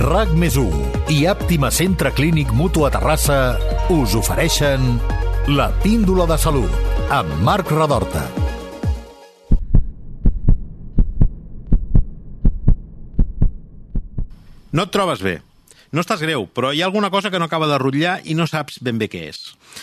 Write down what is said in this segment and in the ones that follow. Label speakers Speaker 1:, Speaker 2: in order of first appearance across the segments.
Speaker 1: RAC més i Àptima Centre Clínic Mutu a Terrassa us ofereixen La Píndola de Salut amb Marc Radorta.
Speaker 2: No et trobes bé. No estàs greu, però hi ha alguna cosa que no acaba de rotllar i no saps ben bé què és.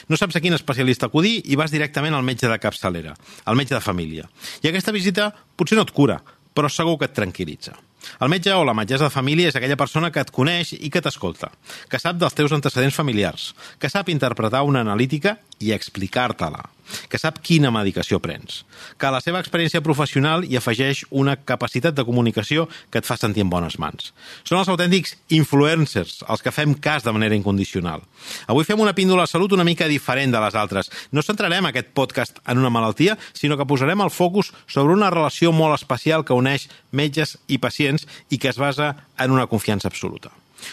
Speaker 2: No saps a quin especialista acudir i vas directament al metge de capçalera, al metge de família. I aquesta visita potser no et cura, però segur que et tranquil·litza. El metge o la metgessa de família és aquella persona que et coneix i que t'escolta, que sap dels teus antecedents familiars, que sap interpretar una analítica i explicar-te-la, que sap quina medicació prens, que a la seva experiència professional hi afegeix una capacitat de comunicació que et fa sentir en bones mans. Són els autèntics influencers, els que fem cas de manera incondicional. Avui fem una píndola de salut una mica diferent de les altres. No centrarem aquest podcast en una malaltia, sinó que posarem el focus sobre una relació molt especial que uneix metges i pacients i que es basa en una confiança absoluta.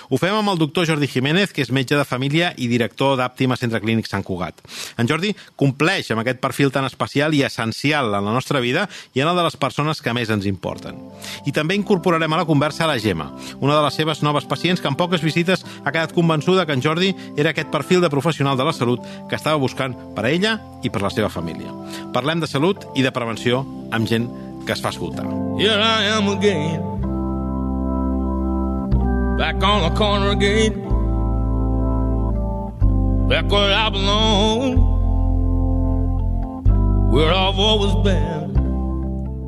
Speaker 2: Ho fem amb el doctor Jordi Jiménez, que és metge de família i director d'Àptima Centre Clínic Sant Cugat. En Jordi compleix amb aquest perfil tan especial i essencial en la nostra vida i en el de les persones que més ens importen. I també incorporarem a la conversa a la Gemma, una de les seves noves pacients que en poques visites ha quedat convençuda que en Jordi era aquest perfil de professional de la salut que estava buscant per a ella i per la seva família. Parlem de salut i de prevenció amb gent que es fa escoltar. Here I am again back on the corner again, back where I belong, where I've always been.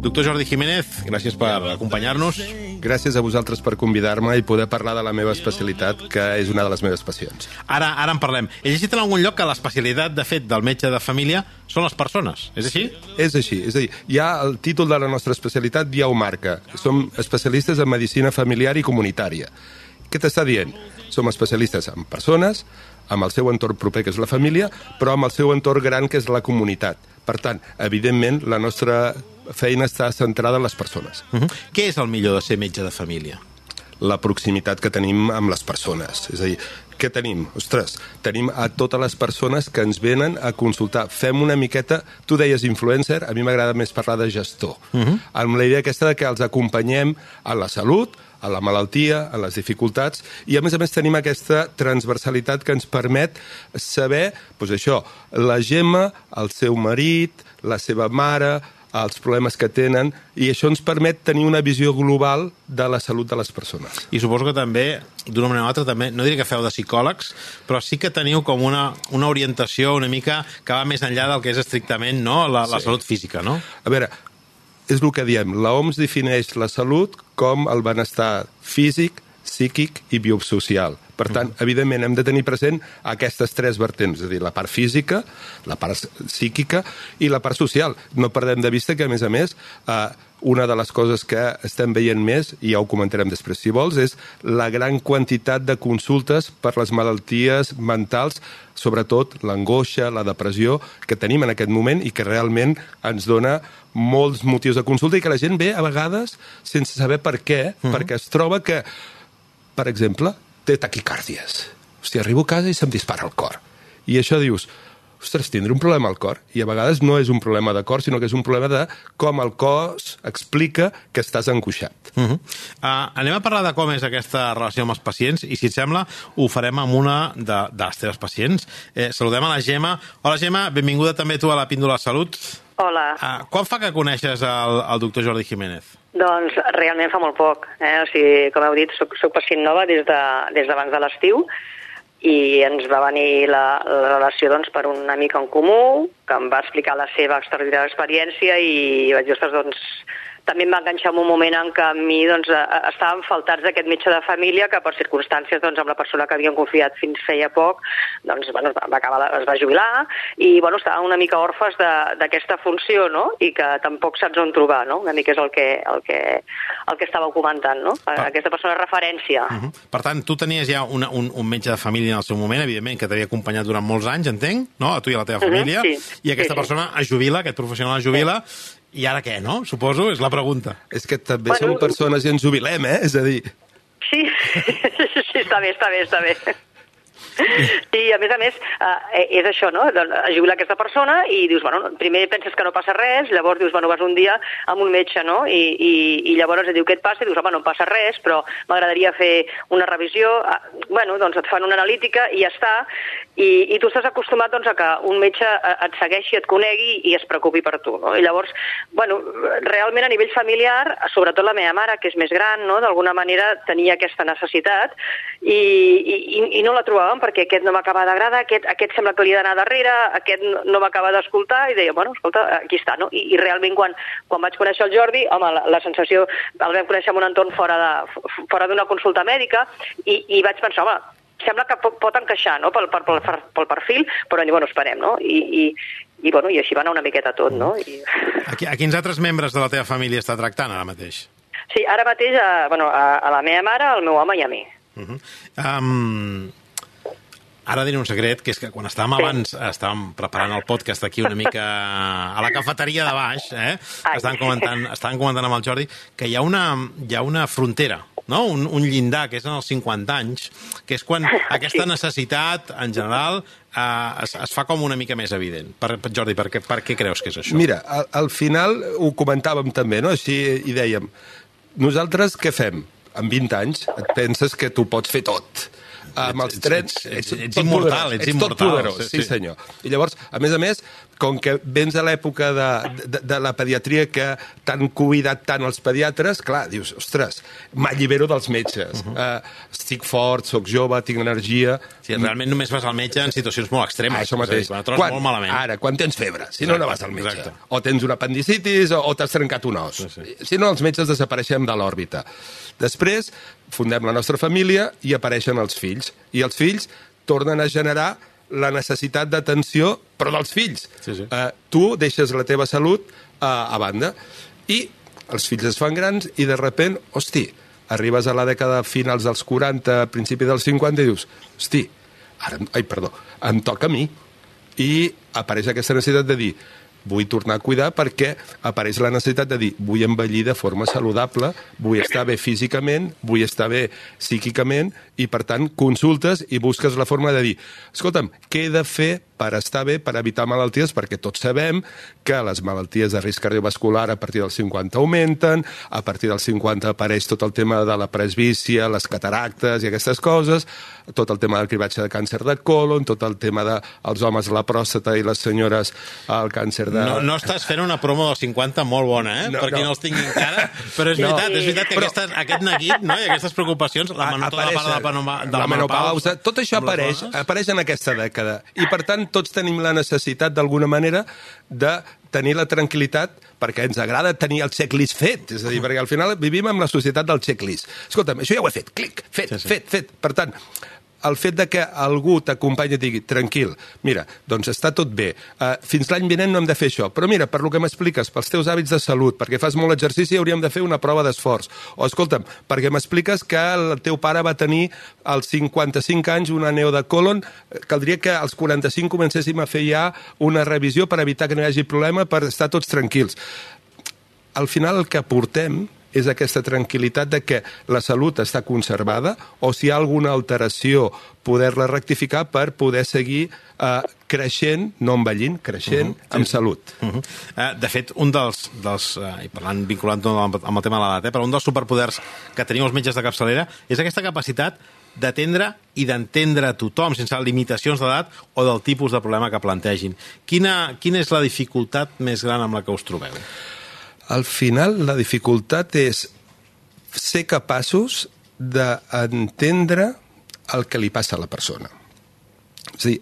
Speaker 2: Doctor Jordi Jiménez, gràcies per acompanyar-nos.
Speaker 3: Gràcies a vosaltres per convidar-me i poder parlar de la meva especialitat, que és una de les meves passions.
Speaker 2: Ara, ara en parlem. He llegit en algun lloc que l'especialitat, de fet, del metge de família són les persones. És així?
Speaker 3: És així. És a dir, ja el títol de la nostra especialitat ja ho marca. Som especialistes en medicina familiar i comunitària. Què t'està dient? Som especialistes en persones, amb el seu entorn proper, que és la família, però amb el seu entorn gran, que és la comunitat. Per tant, evidentment, la nostra feina està centrada en les persones.
Speaker 2: Uh -huh. Què és el millor de ser metge de família?
Speaker 3: La proximitat que tenim amb les persones. És a dir, què tenim? Ostres, tenim a totes les persones que ens venen a consultar. Fem una miqueta... Tu deies influencer, a mi m'agrada més parlar de gestor. Uh -huh. Amb la idea aquesta de que els acompanyem a la salut, a la malaltia, a les dificultats, i a més a més tenim aquesta transversalitat que ens permet saber, doncs això, la Gemma, el seu marit, la seva mare, els problemes que tenen, i això ens permet tenir una visió global de la salut de les persones.
Speaker 2: I suposo que també, d'una manera o altra, també, no diré que feu de psicòlegs, però sí que teniu com una, una orientació una mica que va més enllà del que és estrictament no? la, la sí. salut física, no?
Speaker 3: A veure, és el que diem, la OMS defineix la salut com el benestar físic, psíquic i biosocial. Per tant, mm. evidentment, hem de tenir present aquestes tres vertents, és a dir, la part física, la part psíquica i la part social. No perdem de vista que, a més a més, eh, una de les coses que estem veient més, i ja ho comentarem després si vols, és la gran quantitat de consultes per les malalties mentals, sobretot l'angoixa, la depressió, que tenim en aquest moment i que realment ens dona molts motius de consulta i que la gent ve a vegades sense saber per què, uh mhm. -huh. perquè es troba que, per exemple, té taquicàrdies. Hòstia, arribo a casa i se'm dispara el cor. I això dius, ostres, tindré un problema al cor. I a vegades no és un problema de cor, sinó que és un problema de com el cos explica que estàs angoixat.
Speaker 2: Uh -huh. uh, anem a parlar de com és aquesta relació amb els pacients i, si et sembla, ho farem amb una de, de les teves pacients. Eh, saludem a la Gemma. Hola, Gemma, benvinguda també tu a la Píndola Salut.
Speaker 4: Hola.
Speaker 2: Uh, quan fa que coneixes el, el doctor Jordi Jiménez?
Speaker 4: Doncs realment fa molt poc. Eh? O sigui, com heu dit, soc, soc pacient nova des d'abans de, des de l'estiu i ens va venir la, la relació doncs, per un amic en comú que em va explicar la seva extraordinària experiència i vaig dir, ostres, doncs, també em va enganxar en un moment en què a mi doncs, estàvem faltats d'aquest metge de família que per circumstàncies doncs, amb la persona que havien confiat fins feia poc doncs, bueno, va acabar, es va jubilar i bueno, estàvem una mica orfes d'aquesta funció no? i que tampoc saps on trobar, no? una mica és el que, el que, el que estàveu comentant, no? Per... aquesta persona de referència. Uh
Speaker 2: -huh. Per tant, tu tenies ja una, un, un metge de família en el seu moment, evidentment, que t'havia acompanyat durant molts anys, entenc, no? a tu i a la teva família, uh -huh, sí. I aquesta sí, persona es jubila, aquest professional es jubila, sí i ara què, no? Suposo, és la pregunta.
Speaker 3: És que també bueno, som persones i ens jubilem, eh? És a dir...
Speaker 4: Sí, sí, està bé, està bé, està bé. Sí, a més a més, eh, és això, no? Doncs es jubila aquesta persona i dius, bueno, primer penses que no passa res, llavors dius, bueno, vas un dia amb un metge, no? I, i, i llavors et diu què et passa i dius, home, no em passa res, però m'agradaria fer una revisió. Ah, Bueno, doncs et fan una analítica i ja està. I, i tu estàs acostumat doncs, a que un metge eh, et segueixi, et conegui i es preocupi per tu, no? I llavors, bueno, realment a nivell familiar, sobretot la meva mare, que és més gran, no? d'alguna manera tenia aquesta necessitat i, i, i no la trobàvem perquè aquest no m'acaba d'agradar, aquest, aquest sembla que li ha d'anar darrere, aquest no, m'acaba d'escoltar i deia, bueno, escolta, aquí està, no? I, i realment quan, quan vaig conèixer el Jordi, home, la, la sensació, el vam conèixer en un entorn fora de- fora d'una consulta mèdica i, i vaig pensar, home, sembla que pot, encaixar no? pel, pel, pel, pel perfil, però bueno, esperem, no? I, i, i, bueno, i així va anar una miqueta tot, no? I...
Speaker 2: A, a quins altres membres de la teva família està tractant ara mateix?
Speaker 4: Sí, ara mateix a, bueno, a, a la meva mare, al meu home i a mi.
Speaker 2: Uh -huh. um, ara diré un secret, que és que quan estàvem
Speaker 4: Sí.
Speaker 2: abans, estàvem preparant el podcast aquí una mica a la cafeteria de baix, eh?
Speaker 4: Ai.
Speaker 2: Estàvem comentant, estàvem comentant amb el Jordi que hi ha una, hi ha una frontera, no? un, un llindar, que és en els 50 anys, que és quan aquesta
Speaker 4: Sí.
Speaker 2: necessitat, en general, eh, es, es fa com una mica més evident. Per, per Jordi, per què, per què creus que és això?
Speaker 3: Mira, al, al final ho comentàvem també, no? Així i dèiem, nosaltres què fem? Amb 20 anys et penses que tu pots fer tot. Amb els
Speaker 2: Ets-
Speaker 3: trets...
Speaker 2: ets- ets
Speaker 3: tot
Speaker 2: immortal, ets
Speaker 3: ets
Speaker 2: immortal,
Speaker 3: tot poderós,
Speaker 2: sí,
Speaker 3: sí,
Speaker 2: sí.
Speaker 3: senyor. I llavors, a més a més, com que vens a l'època de, de, de la pediatria que t'han cuidat tant els pediatres, clar, dius, ostres, m'allibero dels metges. Uh -huh. uh, estic fort, sóc jove, tinc energia...
Speaker 2: Sí, realment només vas al metge en situacions molt extremes.
Speaker 3: Ah, això mateix.
Speaker 2: Quan trobes molt malament.
Speaker 3: Ara, quan tens febre, si no,
Speaker 2: Exacte,
Speaker 3: no vas al metge.
Speaker 2: exacte.
Speaker 3: O tens un apendicitis o, o t'has trencat un os.
Speaker 2: Sí, sí.
Speaker 3: Si no, els metges desapareixem de l'òrbita. Després, fundem la nostra família i apareixen els fills. I els fills tornen a generar la necessitat d'atenció, però dels fills.
Speaker 2: Sí, sí.
Speaker 3: Uh, tu deixes la teva salut uh, a banda. I els fills es fan grans i de repent, hosti, arribes a la dècada finals dels 40, principi dels 50 i dius, hosti, ara, ai, perdó, em toca a mi. I apareix aquesta necessitat de dir, vull tornar a cuidar perquè apareix la necessitat de dir vull envellir de forma saludable, vull estar bé físicament, vull estar bé psíquicament i, per tant, consultes i busques la forma de dir escolta'm, què he de fer per estar bé, per evitar malalties, perquè tots sabem que les malalties de risc cardiovascular a partir dels 50 augmenten, a partir dels 50 apareix tot el tema de la presbícia, les cataractes i aquestes coses, tot el tema del cribatge de càncer de colon, tot el tema dels de, homes la pròstata i les senyores el càncer de...
Speaker 2: No, no estàs fent una promo dels 50 molt bona, eh?
Speaker 3: No,
Speaker 2: per qui
Speaker 3: no.
Speaker 2: no els tingui encara, però és
Speaker 3: No.
Speaker 2: veritat, és veritat que
Speaker 3: Però-
Speaker 2: aquestes, aquest neguit no? i aquestes preocupacions, la, menor, tota la part de la, panoma, de
Speaker 3: la menopausa, tot això apareix, apareix en aquesta dècada. I, per tant, tots tenim la necessitat, d'alguna manera, de tenir la tranquil·litat perquè ens agrada tenir el checklist fet. És a dir, perquè al final vivim amb la societat del checklist. Escolta'm, això ja ho he fet, clic, fet,
Speaker 2: Sí,
Speaker 3: sí,
Speaker 2: sí.
Speaker 3: sí. fet, fet. Per tant, el fet de que algú t'acompanyi i digui tranquil, mira, doncs està tot bé, uh, fins l'any vinent no hem de fer això, però mira, per lo que m'expliques, pels teus hàbits de salut, perquè fas molt exercici hauríem de fer una prova d'esforç, o escolta'm, perquè m'expliques que el teu pare va tenir als 55 anys una neo de colon, eh, caldria que als 45 comencéssim a fer ja una revisió per evitar que no hi hagi problema, per estar tots tranquils. Al final el que portem és aquesta tranquil·litat de que la salut està conservada o si hi ha alguna alteració poder-la rectificar per poder seguir eh, creixent, no envellint, creixent uh -huh. amb salut.
Speaker 2: Uh -huh. uh, de fet, un dels, dels uh, i parlant, vinculant amb, amb el tema de l'edat, eh, però un dels superpoders que tenim els metges de capçalera és aquesta capacitat d'atendre i d'entendre tothom sense limitacions d'edat o del tipus de problema que plantegin. Quina, quina és la dificultat més gran amb la que us trobeu?
Speaker 3: Al final, la dificultat és ser capaços d'entendre el que li passa a la persona. És a dir,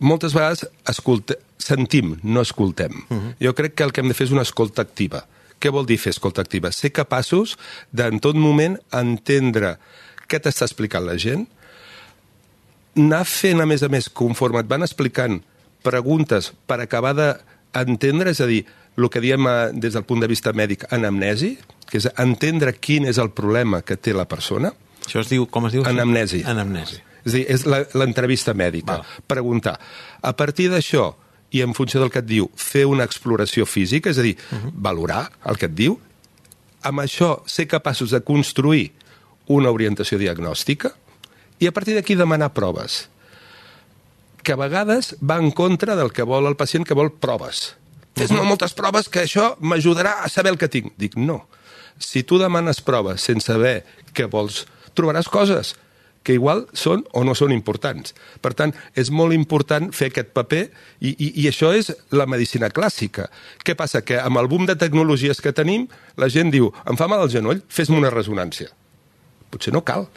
Speaker 3: moltes vegades escolte, sentim, no escoltem. Uh -huh. Jo crec que el que hem de fer és una escolta activa. Què vol dir fer escolta activa? Ser capaços de, en tot moment, entendre què t'està explicant la gent, anar fent, a més a més, conforme et van explicant preguntes per acabar d'entendre, és a dir, el que diem eh, des del punt de vista mèdic, anamnesi, que és entendre quin és el problema que té la persona,
Speaker 2: Això es diu, com es diu?
Speaker 3: Anamnesi.
Speaker 2: Anamnesi.
Speaker 3: és a dir, és la- l'entrevista mèdica.
Speaker 2: Val.
Speaker 3: Preguntar. A partir d'això, i en funció del que et diu, fer una exploració física, és a dir, uh -huh. valorar el que et diu, amb això ser capaços de construir una orientació diagnòstica I a partir d'aquí demanar proves que a vegades va en contra del que vol el pacient, que vol proves. Fes-me moltes proves que això m'ajudarà a saber el que tinc. Dic, no. Si tu demanes proves sense saber què vols, trobaràs coses que igual són o no són importants. Per tant, és molt important fer aquest paper i, i, i això és la medicina clàssica. Què passa? Que amb el boom de tecnologies que tenim, la gent diu, em fa mal el genoll, fes-me una resonància. Potser no cal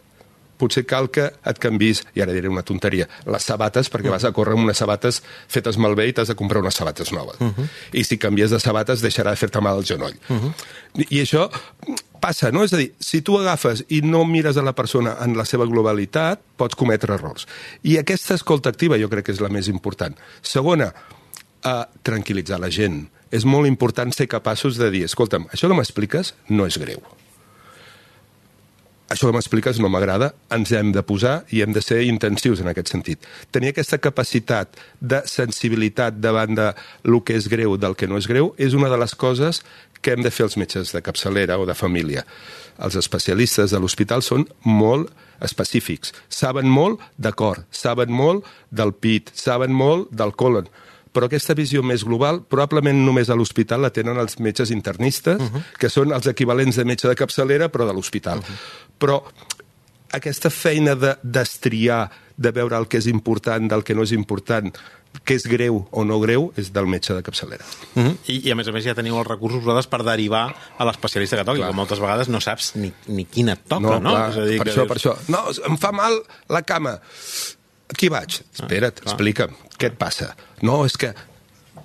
Speaker 3: potser cal que et canvis, i ara diré una tonteria, les sabates, perquè vas a córrer amb unes sabates fetes malbé i t'has de comprar unes sabates noves. Uh -huh. I si canvies de sabates deixarà de fer-te mal el genoll. Uh -huh. I, I això passa, no? És a dir, si tu agafes i no mires a la persona en la seva globalitat, pots cometre errors. I aquesta escolta activa jo crec que és la més important. Segona, a tranquil·litzar la gent. És molt important ser capaços de dir, escolta'm, això que m'expliques no és greu això que m'expliques no m'agrada, ens hem de posar i hem de ser intensius en aquest sentit. Tenir aquesta capacitat de sensibilitat davant de lo que és greu del que no és greu és una de les coses que hem de fer els metges de capçalera o de família. Els especialistes de l'hospital són molt específics. Saben molt de cor, saben molt del pit, saben molt del colon, però aquesta visió més global probablement només a l'hospital la tenen els metges internistes, uh -huh. que són els equivalents de metge de capçalera, però de l'hospital. Uh -huh. Però aquesta feina de destriar, de veure el que és important del que no és important, que és greu o no greu, és del metge de capçalera.
Speaker 2: Uh -huh. I, I, a més a més, ja teniu els recursos vosaltres per derivar a l'especialista que toqui, clar. que moltes vegades no saps ni, ni quina et toca, no?
Speaker 3: no? Clar, és a dir, per això, dius... per això. No, em fa mal la cama Aquí vaig. Espera't, ah, explica'm, què et passa? No, és que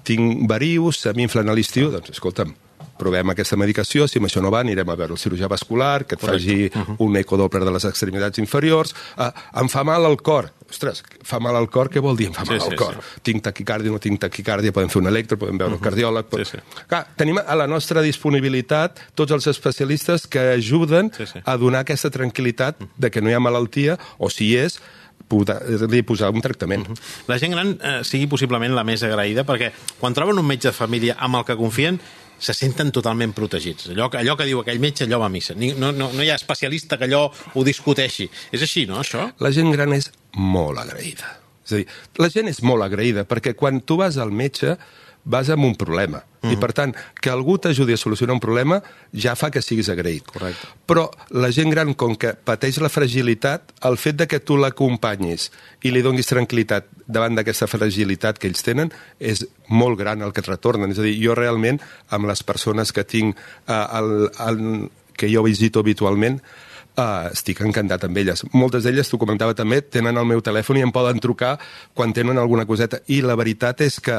Speaker 3: tinc varius, se m'inflen a l'estiu, doncs escolta'm, provem aquesta medicació, si amb això no va anirem a veure el cirurgià vascular, que et Correcte. faci uh -huh. un ecodoppler de les extremitats inferiors, uh, em fa mal el cor, ostres, fa mal al cor, què vol dir em fa mal sí, al sí, cor? Sí. Tinc taquicàrdia, no tinc taquicàrdia, podem fer un electro, podem veure uh -huh. un cardiòleg... Pot... Sí, sí. Clar, tenim a la nostra disponibilitat tots els especialistes que ajuden sí, sí. a donar aquesta tranquil·litat de que no hi ha malaltia, o si hi és, poder-li posar un tractament. Uh -huh.
Speaker 2: La gent gran eh, sigui possiblement la més agraïda perquè quan troben un metge de família amb el que confien se senten totalment protegits. Allò, allò que diu aquell metge, allò va a missa. No, no, no hi ha especialista que allò ho discuteixi. És així, no, això?
Speaker 3: La gent gran és molt agraïda. És a dir, la gent és molt agraïda perquè quan tu vas al metge vas amb un problema. Mm. I, per tant, que algú t'ajudi a solucionar un problema ja fa que siguis agraït.
Speaker 2: Correcte.
Speaker 3: Però la gent gran, com que pateix la fragilitat, el fet de que tu l'acompanyis i li donis tranquil·litat davant d'aquesta fragilitat que ells tenen és molt gran el que et retornen. És a dir, jo realment, amb les persones que tinc, eh, el, el, que jo visito habitualment, Uh, estic encantat amb elles. Moltes d'elles, t'ho comentava també, tenen el meu telèfon i em poden trucar quan tenen alguna coseta. I la veritat és que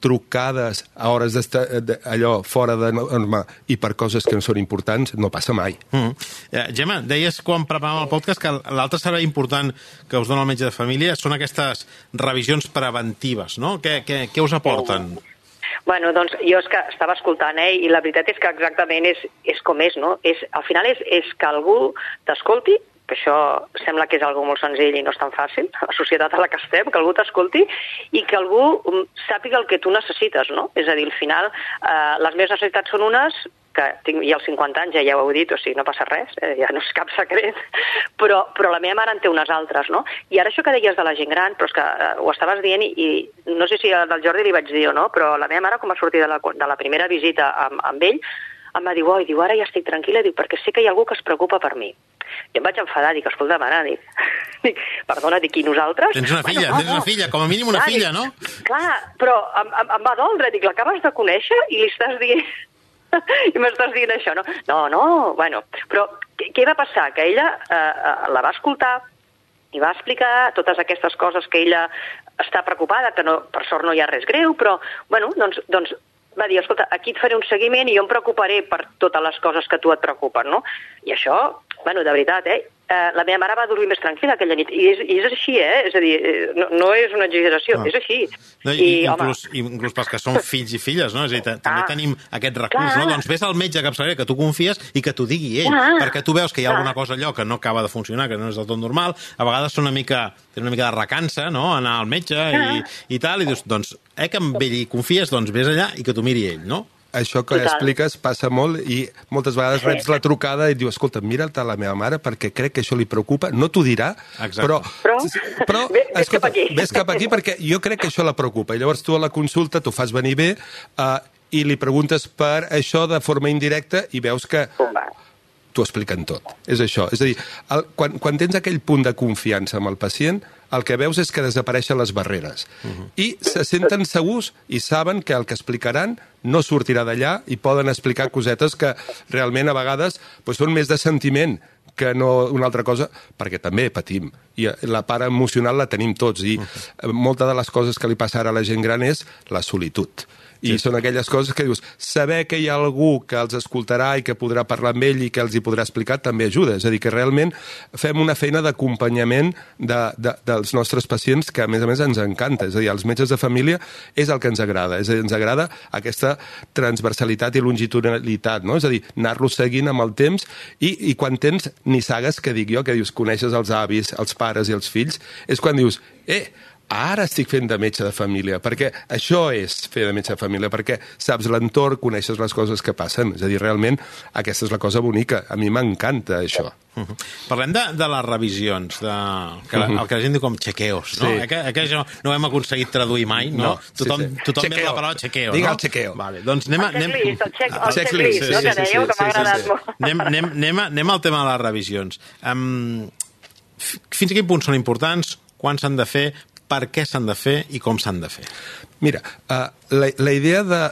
Speaker 3: trucades a hores d'estar allò fora de norma i per coses que no són importants, no passa mai. Mm.
Speaker 2: Eh, Gemma, deies quan preparàvem el podcast que l'altre servei important que us dona el metge de família són aquestes revisions preventives, no? Què, què, què us aporten?
Speaker 4: Bueno, doncs jo és que estava escoltant, eh, i la veritat és que exactament és, és com és, no? És, al final és, és que algú t'escolti, que això sembla que és algo molt senzill i no és tan fàcil, la societat a la que estem, que algú t'escolti i que algú mm, sàpiga el que tu necessites, no? És a dir, al final, eh, les meves necessitats són unes, que tinc ja els 50 anys, ja, ja ho heu dit, o sigui, no passa res, eh, ja no és cap secret, però, però la meva mare en té unes altres, no? I ara això que deies de la gent gran, però és que eh, ho estaves dient i, i no sé si del Jordi li vaig dir o no, però la meva mare, com va sortir de la, de la primera visita amb, amb ell, em va dir, oi, diu, ara ja estic tranquil·la, diu, perquè sé que hi ha algú que es preocupa per mi. I em vaig enfadar, dic, escolta, mare, dic, dic perdona, dic, i nosaltres?
Speaker 2: Tens una filla, bueno, tens una filla, com a mínim una clar, filla, no?
Speaker 4: Clar, però em, em, em va doldre, dic, l'acabes de conèixer i li estàs dient... I m'estàs dient això, no? No, no, bueno, però què, què va passar? Que ella eh, eh, la va escoltar i va explicar totes aquestes coses que ella està preocupada, que no, per sort no hi ha res greu, però, bueno, doncs, doncs va dir, escolta, aquí et faré un seguiment i jo em preocuparé per totes les coses que tu et preocupen, no? I això, bueno, de veritat, eh? eh, la meva mare va dormir més tranquil·la aquella nit. I és, i és així, eh? És a dir, eh, no, no és una exageració, ah. és així.
Speaker 2: No, i, I, inclús, home... inclús pels que són fills i filles, no? És a dir, ah, també tenim aquest recurs, clar. no? Doncs vés al metge capçalera que tu confies i que t'ho digui ell, clar. perquè tu veus que hi ha clar. alguna cosa allò que no acaba de funcionar, que no és del tot normal, a vegades són una mica, tenen una mica de recança, no?, anar al metge i, i tal, i dius, doncs, eh, que amb ell hi confies, doncs vés allà i que t'ho miri ell, no?
Speaker 3: Això que
Speaker 4: Total.
Speaker 3: expliques passa molt i moltes vegades
Speaker 4: Sí.
Speaker 3: reps la trucada i diu, escolta, mira't a la meva mare perquè crec que això li preocupa. No t'ho dirà,
Speaker 2: Exacte.
Speaker 3: però...
Speaker 4: Però-
Speaker 3: però
Speaker 4: Ves- ves
Speaker 3: escolta,
Speaker 4: cap aquí.
Speaker 3: Ves cap aquí perquè jo crec que això la preocupa. I llavors tu a la consulta t'ho fas venir bé eh, i li preguntes per això de forma indirecta i veus que t'ho expliquen tot. És això. És a dir, el, quan, quan tens aquell punt de confiança amb el pacient, el que veus és que desapareixen les barreres. Uh -huh. I se senten segurs i saben que el que explicaran no sortirà d'allà i poden explicar cosetes que realment a vegades doncs, són més de sentiment que no una altra cosa, perquè també patim. I eh, la part emocional la tenim tots i uh -huh. molta de les coses que li passa ara a la gent gran és la solitud. I sí. són aquelles coses que dius, saber que hi ha algú que els escoltarà i que podrà parlar amb ell i que els hi podrà explicar també ajuda. És a dir, que realment fem una feina d'acompanyament de, de, dels nostres pacients que, a més a més, ens encanta. És a dir, els metges de família és el que ens agrada. És a dir, ens agrada aquesta transversalitat i longitudinalitat, no? És a dir, anar-los seguint amb el temps i, i quan tens nissagues, que dic jo, que dius, coneixes els avis, els pares i els fills, és quan dius, eh, ara estic fent de metge de família, perquè això és fer de metge de família, perquè saps l'entorn, coneixes les coses que passen. És a dir, realment, aquesta és la cosa bonica. A mi m'encanta això.
Speaker 2: Uh -huh. Parlem de, de les revisions, de, que la, el que la gent diu com chequeos, no?
Speaker 3: Sí.
Speaker 2: Que, eh, que això no ho hem aconseguit traduir mai, no?
Speaker 3: No,
Speaker 2: tothom
Speaker 3: sí, sí.
Speaker 2: tothom ve
Speaker 3: Chequeo.
Speaker 2: la paraula chequeo,
Speaker 3: Digue
Speaker 2: no?
Speaker 3: el chequeo.
Speaker 2: Vale, doncs anem... a-
Speaker 4: El
Speaker 2: anem...
Speaker 4: checklist, el check- el checklist,
Speaker 3: sí,
Speaker 4: no?
Speaker 3: sí,
Speaker 4: que
Speaker 3: sí,
Speaker 4: dèieu,
Speaker 3: sí,
Speaker 4: que m'ha
Speaker 3: sí, sí,
Speaker 4: agradat
Speaker 3: sí.
Speaker 4: molt.
Speaker 2: anem, anem, anem, anem al tema de les revisions. Um, fins a quin punt són importants, quan s'han de fer, per què s'han de fer i com s'han de fer?
Speaker 3: Mira, uh, la, la idea de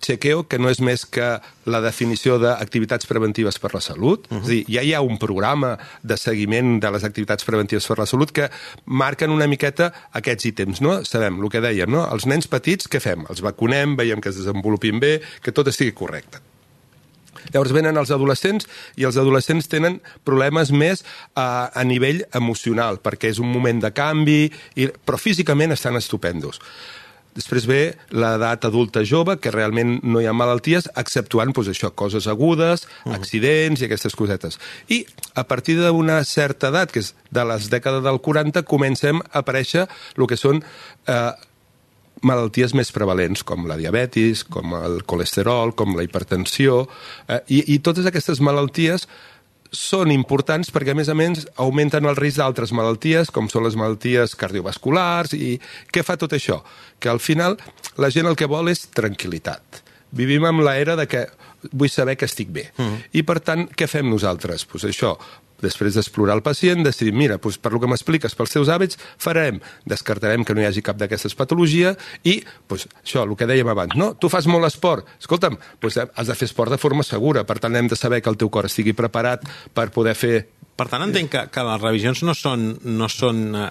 Speaker 3: chequeo, que no és més que la definició d'activitats preventives per la salut. Uh -huh. És a dir, ja hi ha un programa de seguiment de les activitats preventives per la salut que marquen una miqueta aquests ítems, no? Sabem el que dèiem, no? Els nens petits, què fem? Els vacunem, veiem que es desenvolupin bé, que tot estigui correcte. Llavors venen els adolescents i els adolescents tenen problemes més a, a nivell emocional, perquè és un moment de canvi, i, però físicament estan estupendos. Després ve l'edat adulta jove, que realment no hi ha malalties, exceptuant doncs, això, coses agudes, accidents i aquestes cosetes. I a partir d'una certa edat, que és de les dècades del 40, comencem a aparèixer el que són eh, malalties més prevalents, com la diabetis, com el colesterol, com la hipertensió, eh, i, i totes aquestes malalties són importants perquè, a més a més, augmenten el risc d'altres malalties, com són les malalties cardiovasculars, i què fa tot això? Que al final la gent el que vol és tranquil·litat. Vivim amb l'era de que vull saber que estic bé. Mm. I, per tant, què fem nosaltres? Pues això, després d'explorar el pacient, decidim, mira, doncs per lo que m'expliques, pels teus hàbits, farem, descartarem que no hi hagi cap d'aquestes patologies i, doncs, això, el que dèiem abans, no? Tu fas molt esport, escolta'm, doncs has de fer esport de forma segura, per tant hem de saber que el teu cor estigui preparat per poder fer
Speaker 2: Per tant, entenc que, que les revisions no són, no són uh,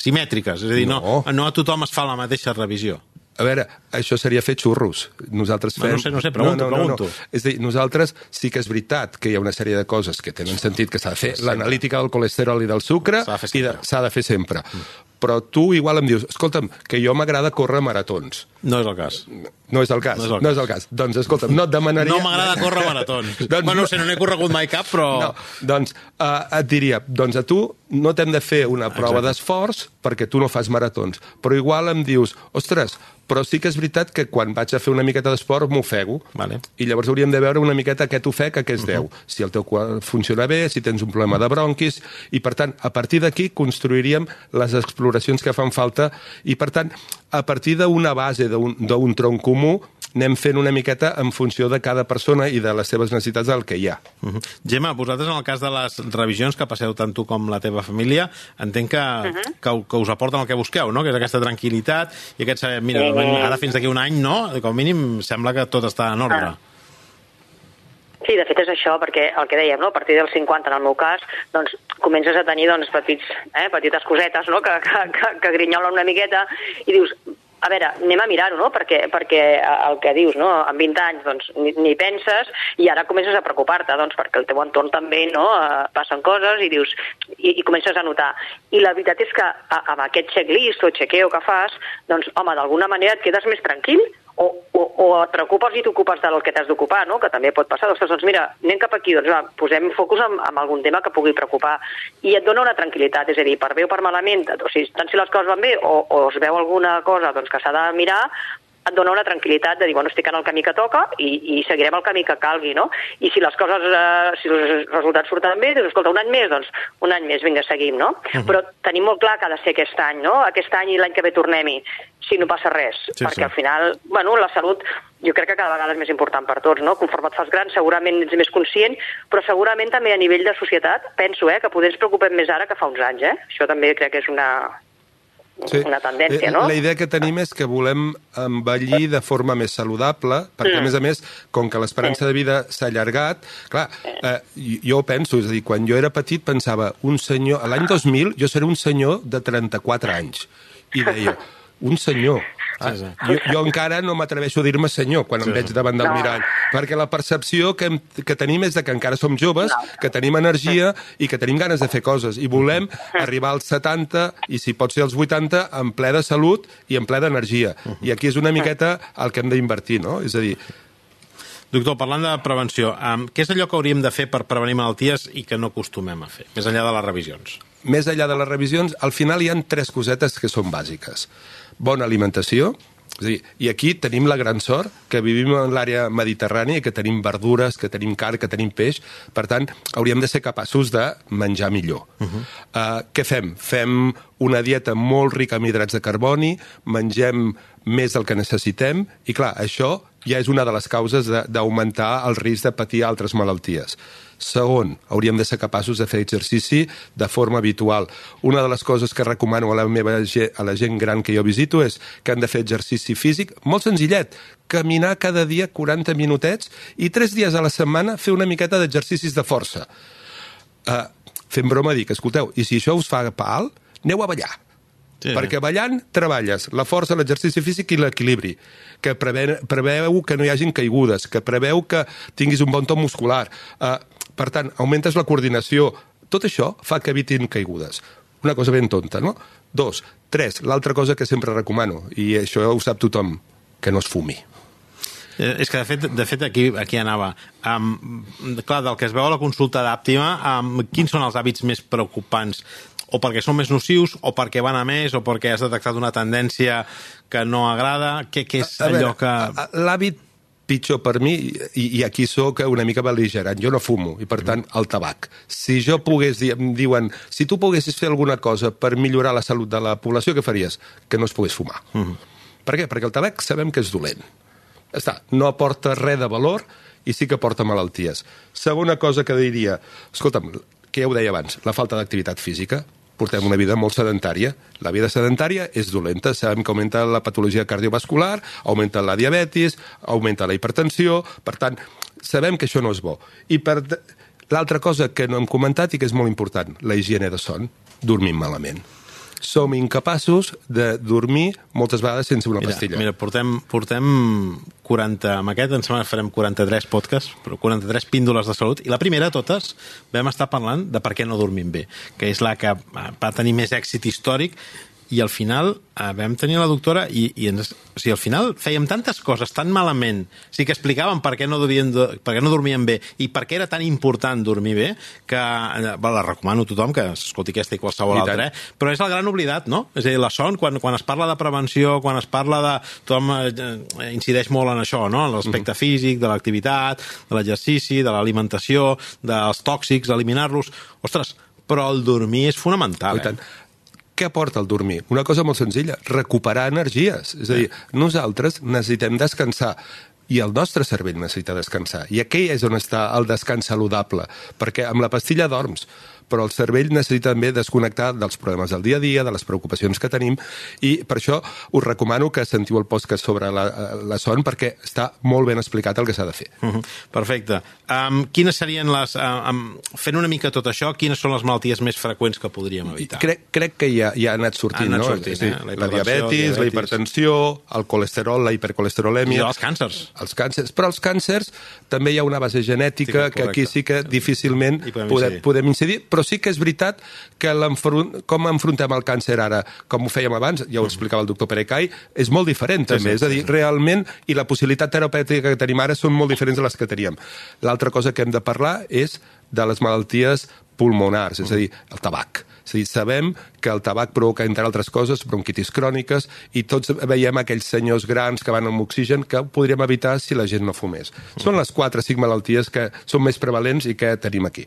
Speaker 2: simètriques, és a dir. No.
Speaker 3: no,
Speaker 2: no a tothom es fa la mateixa revisió.
Speaker 3: A veure, això seria fer xurros. Nosaltres
Speaker 2: No,
Speaker 3: fem...
Speaker 2: no sé, no sé, pregunto, pregunto.
Speaker 3: És a dir, nosaltres sí que és veritat que hi ha una sèrie de coses que tenen sentit que s'ha de fer. L'analítica del colesterol i del sucre
Speaker 2: S'ha de fer
Speaker 3: de-
Speaker 2: sempre.
Speaker 3: s'ha de fer sempre. Però tu igual em dius, escolta'm, que jo m'agrada córrer maratons.
Speaker 2: No és el cas.
Speaker 3: No és el cas.
Speaker 2: No és el
Speaker 3: no és el cas. Doncs, escolta'm, no et demanaria...
Speaker 2: No m'agrada córrer maratons.
Speaker 3: Doncs
Speaker 2: bueno,
Speaker 3: no-
Speaker 2: sé, no n'he corregut mai cap, però...
Speaker 3: No, doncs uh, et diria, doncs a tu no t'hem de fer una prova d'esforç perquè tu no fas maratons, però igual em dius, ostres, però sí que és veritat que quan vaig a fer una miqueta d'esport m'ofego,
Speaker 2: Vale.
Speaker 3: i llavors hauríem de veure una miqueta què t'ofec, a què es deu, si el teu cor funciona bé, si tens un problema de bronquis, i per tant, a partir d'aquí construiríem les exploracions que fan falta, i per tant, a partir d'una base, d'un d'un tronc comú, anem fent una miqueta en funció de cada persona i de les seves necessitats del que hi ha.
Speaker 2: Uh -huh. Gemma, vosaltres en el cas de les revisions que passeu tant tu com la teva família, entenc que, uh -huh. que, que us aporten el que busqueu, no? que és aquesta tranquil·litat i aquest saber, mira,
Speaker 4: Sí.
Speaker 2: ara fins d'aquí un any, no? com a mínim sembla que tot està en ordre.
Speaker 4: Ah. Sí, de fet és això, perquè el que dèiem, no? a partir dels 50, en el meu cas, doncs comences a tenir doncs, petits, eh, petites cosetes no? que, que, que, que grinyolen una miqueta i dius, a veure, anem a mirar-ho, no? perquè, perquè el que dius, no? amb 20 anys doncs, ni, ni penses i ara comences a preocupar-te, doncs, perquè el teu entorn també no? Eh, passen coses i dius i, i comences a notar. I la veritat és que a- amb aquest checklist o chequeo que fas, doncs, home, d'alguna manera et quedes més tranquil o, o, o et preocupes i t'ocupes del que t'has d'ocupar, no? que també pot passar. Ostres, doncs mira, anem cap aquí, doncs va, posem focus en, en algun tema que pugui preocupar. I et dona una tranquil·litat, és a dir, per bé o per malament, o sigui, tant si les coses van bé o, o es veu alguna cosa doncs, que s'ha de mirar, et dona una tranquil·litat de dir, bueno, estic en el camí que toca i, i seguirem el camí que calgui, no? I si les coses, eh, si els resultats surten bé, dius, escolta, un any més, doncs un any més, vinga, seguim, no? Uh -huh. Però tenim molt clar que ha de ser aquest any, no? Aquest any i l'any que ve tornem-hi, si no passa res,
Speaker 2: Sí,
Speaker 4: perquè
Speaker 2: sí.
Speaker 4: al final, bueno, la salut jo crec que cada vegada és més important per tots, no? Conforme et fas gran segurament ets més conscient, però segurament també a nivell de societat penso eh, que poder ens preocupem més ara que fa uns anys, eh? Això també crec que és una, una tendència,
Speaker 3: Eh,
Speaker 4: no?
Speaker 3: La idea que tenim és que volem envellir de forma més saludable, perquè,
Speaker 4: Mm.
Speaker 3: a més a més, com que l'esperança de vida s'ha allargat, clar, eh, jo penso, és a dir, quan jo era petit pensava, un senyor, l'any 2000 jo seré un senyor de 34 anys, i deia, un senyor. Ah,
Speaker 2: Sí, sí.
Speaker 3: jo, jo encara no m'atreveixo a dir-me senyor quan em veig davant del
Speaker 4: No.
Speaker 3: mirall, perquè la percepció que, hem, que tenim és de que encara som joves, que tenim energia i que tenim ganes de fer coses, i volem arribar als 70 i, si pot ser als 80, en ple de salut i en ple d'energia. I aquí és una miqueta el que hem d'invertir, no? És a dir,
Speaker 2: Doctor, parlant de prevenció, um, què és allò que hauríem de fer per prevenir malalties i que no acostumem a fer, més enllà de les revisions?
Speaker 3: més enllà de les revisions, al final hi han tres cosetes que són bàsiques. Bona alimentació, és a dir, i aquí tenim la gran sort que vivim en l'àrea mediterrània que tenim verdures, que tenim carn, que tenim peix, per tant, hauríem de ser capaços de menjar millor. Uh -huh. uh, què fem? Fem una dieta molt rica en hidrats de carboni, mengem més del que necessitem, i clar, això ja és una de les causes de- d'augmentar el risc de patir altres malalties. Segon, hauríem de ser capaços de fer exercici de forma habitual. Una de les coses que recomano a la meva a la gent gran que jo visito és que han de fer exercici físic molt senzillet, caminar cada dia 40 minutets i tres dies a la setmana fer una miqueta d'exercicis de força. Uh, fent broma dic, escolteu, i si això us fa pal, aneu a ballar.
Speaker 2: Sí.
Speaker 3: Sí. Perquè ballant treballes la força, l'exercici físic i l'equilibri, que preveu, preveu que no hi hagin caigudes, que preveu que tinguis un bon to muscular. Uh, per tant, augmentes la coordinació. Tot això fa que evitin caigudes. Una cosa ben tonta, no? Dos. Tres. L'altra cosa que sempre recomano, i això ho sap tothom, que no es fumi.
Speaker 2: Eh, és que, de fet, de fet aquí, aquí anava. Um, clar, del que es veu a la consulta d'Àptima, um, quins són els hàbits més preocupants? O perquè són més nocius, o perquè van a més, o perquè has detectat una tendència que no agrada? Què, què és
Speaker 3: A
Speaker 2: allò
Speaker 3: veure,
Speaker 2: que...
Speaker 3: a- a- L'hàbit pitjor per mi, i, i aquí sóc una mica beligerant, jo no fumo, i per tant el tabac. Si jo pogués dir, em diuen, si tu poguessis fer alguna cosa per millorar la salut de la població, què faries? Que no es pogués fumar. Mm -hmm. Per què? Perquè el tabac sabem que és dolent. Està, no aporta res de valor i sí que aporta malalties. Segona cosa que diria, escolta'm, que ja ho deia abans, la falta d'activitat física, portem una vida molt sedentària. La vida sedentària és dolenta, sabem que augmenta la patologia cardiovascular, augmenta la diabetis, augmenta la hipertensió, per tant, sabem que això no és bo. I per l'altra cosa que no hem comentat i que és molt important, la higiene de son, dormim malament. Som incapaços de dormir moltes vegades sense una
Speaker 2: Mira,
Speaker 3: pastilla.
Speaker 2: mira portem, portem 40, amb aquest em sembla que farem 43 podcasts, però 43 píndoles de salut, i la primera de totes vam estar parlant de per què no dormim bé, que és la que va tenir més èxit històric, i al final eh, vam tenir la doctora i, i ens, o sigui, al final fèiem tantes coses tan malament, o sigui, que explicaven per què no, dormien, per què no dormien bé i per què era tan important dormir bé que eh, bueno, la recomano a tothom que escolti aquesta i qualsevol
Speaker 3: I
Speaker 2: altra, eh? però és el gran oblidat, no? És a dir, la son, quan, quan es parla de prevenció, quan es parla de... Tothom eh, incideix molt en això, no? En l'aspecte físic, de l'activitat, de l'exercici, de l'alimentació, dels tòxics, eliminar-los... Ostres, però el dormir és fonamental,
Speaker 3: i tant.
Speaker 2: eh?
Speaker 3: Què aporta el dormir? Una cosa molt senzilla, recuperar energies. És a dir, nosaltres necessitem descansar i el nostre cervell necessita descansar. I aquí és on està el descans saludable, perquè amb la pastilla dorms, però el cervell necessita també desconnectar dels problemes del dia a dia, de les preocupacions que tenim, i per això us recomano que sentiu el podcast sobre la, la son, perquè està molt ben explicat el que s'ha de fer.
Speaker 2: Uh -huh. Perfecte. Um, quines serien les... Um, fent una mica tot això, quines són les malalties més freqüents que podríem evitar?
Speaker 3: Crec, crec que ja, ja ha anat sortint,
Speaker 2: Ha anat
Speaker 3: no?
Speaker 2: sortint,
Speaker 3: dir,
Speaker 2: eh? La
Speaker 3: La,
Speaker 2: hipertensió,
Speaker 3: diabetis, la
Speaker 2: diabetis.
Speaker 3: hipertensió, el colesterol, la
Speaker 2: I
Speaker 3: hipercolesterolèmia...
Speaker 2: els càncers.
Speaker 3: Els càncers. Però els càncers també hi ha una base genètica
Speaker 2: Sí,
Speaker 3: que aquí sí que difícilment
Speaker 2: podem
Speaker 3: podem,
Speaker 2: incidir.
Speaker 3: podem incidir, però sí que és veritat que l'enfront- com enfrontem el càncer ara, com ho fèiem abans, ja ho explicava el doctor Perecai, és molt diferent també.
Speaker 2: sí,
Speaker 3: és a
Speaker 2: sí,
Speaker 3: dir,
Speaker 2: sí.
Speaker 3: realment, i la possibilitat terapèutica que tenim ara són molt diferents de les que teníem. L'altra cosa que hem de parlar és de les malalties pulmonars, és a dir, el tabac. És a dir, sabem que el tabac provoca, entre altres coses, bronquitis cròniques i tots veiem aquells senyors grans que van amb oxigen que podríem evitar si la gent no fumés. Són les 4 o 5 malalties que són més prevalents i que tenim aquí.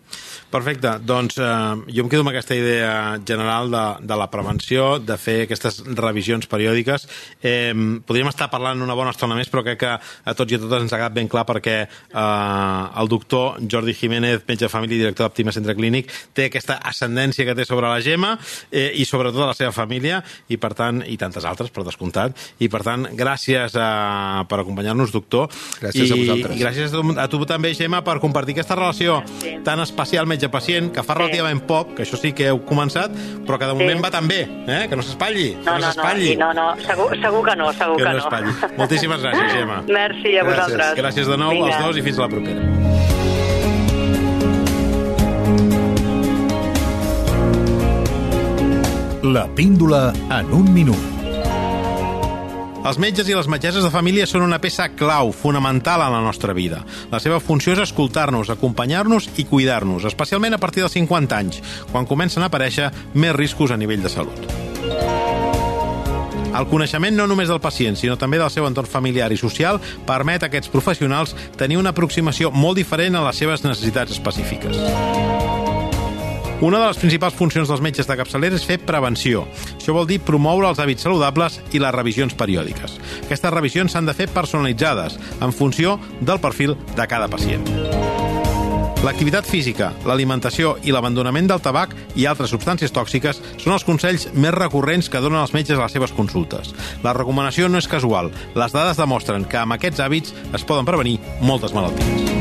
Speaker 2: Perfecte, doncs eh, jo em quedo amb aquesta idea general de, de la prevenció, de fer aquestes revisions periòdiques. Eh, podríem estar parlant una bona estona més, però crec que a tots i a totes ens ha quedat ben clar perquè eh, el doctor Jordi Jiménez, metge de família i director d'Optima Centre Clínic, té aquesta ascendència que té sobre la Gemma eh, i sobretot a la seva família i per tant, i tantes altres per descomptat i per tant, gràcies a, eh, per acompanyar-nos doctor
Speaker 3: Gràcies
Speaker 2: i,
Speaker 3: a vosaltres.
Speaker 2: i gràcies a tu, a tu també Gemma per compartir aquesta relació
Speaker 4: Sí.
Speaker 2: tan especial metge-pacient que fa relativament poc, que això sí que heu començat però que de moment
Speaker 4: Sí.
Speaker 2: va tan bé eh? que no s'espatlli
Speaker 4: No,
Speaker 2: no,
Speaker 4: no, no, sí, no, no, segur, segur que no, segur
Speaker 2: que
Speaker 4: que
Speaker 2: no
Speaker 4: no.
Speaker 2: s'espatlli moltíssimes gràcies Gemma
Speaker 4: Merci a
Speaker 3: Gràcies.
Speaker 4: vosaltres.
Speaker 2: gràcies de nou
Speaker 4: Vinga.
Speaker 2: als dos i fins a la propera
Speaker 1: La píndola en un minut.
Speaker 2: Els metges i les metgesses de família són una peça clau, fonamental en la nostra vida. La seva funció és escoltar-nos, acompanyar-nos i cuidar-nos, especialment a partir dels 50 anys, quan comencen a aparèixer més riscos a nivell de salut. El coneixement no només del pacient, sinó també del seu entorn familiar i social permet a aquests professionals tenir una aproximació molt diferent a les seves necessitats específiques. Una de les principals funcions dels metges de capçalera és fer prevenció. Això vol dir promoure els hàbits saludables i les revisions periòdiques. Aquestes revisions s'han de fer personalitzades, en funció del perfil de cada pacient. L'activitat física, l'alimentació i l'abandonament del tabac i altres substàncies tòxiques són els consells més recurrents que donen els metges a les seves consultes. La recomanació no és casual. Les dades demostren que amb aquests hàbits es poden prevenir moltes malalties.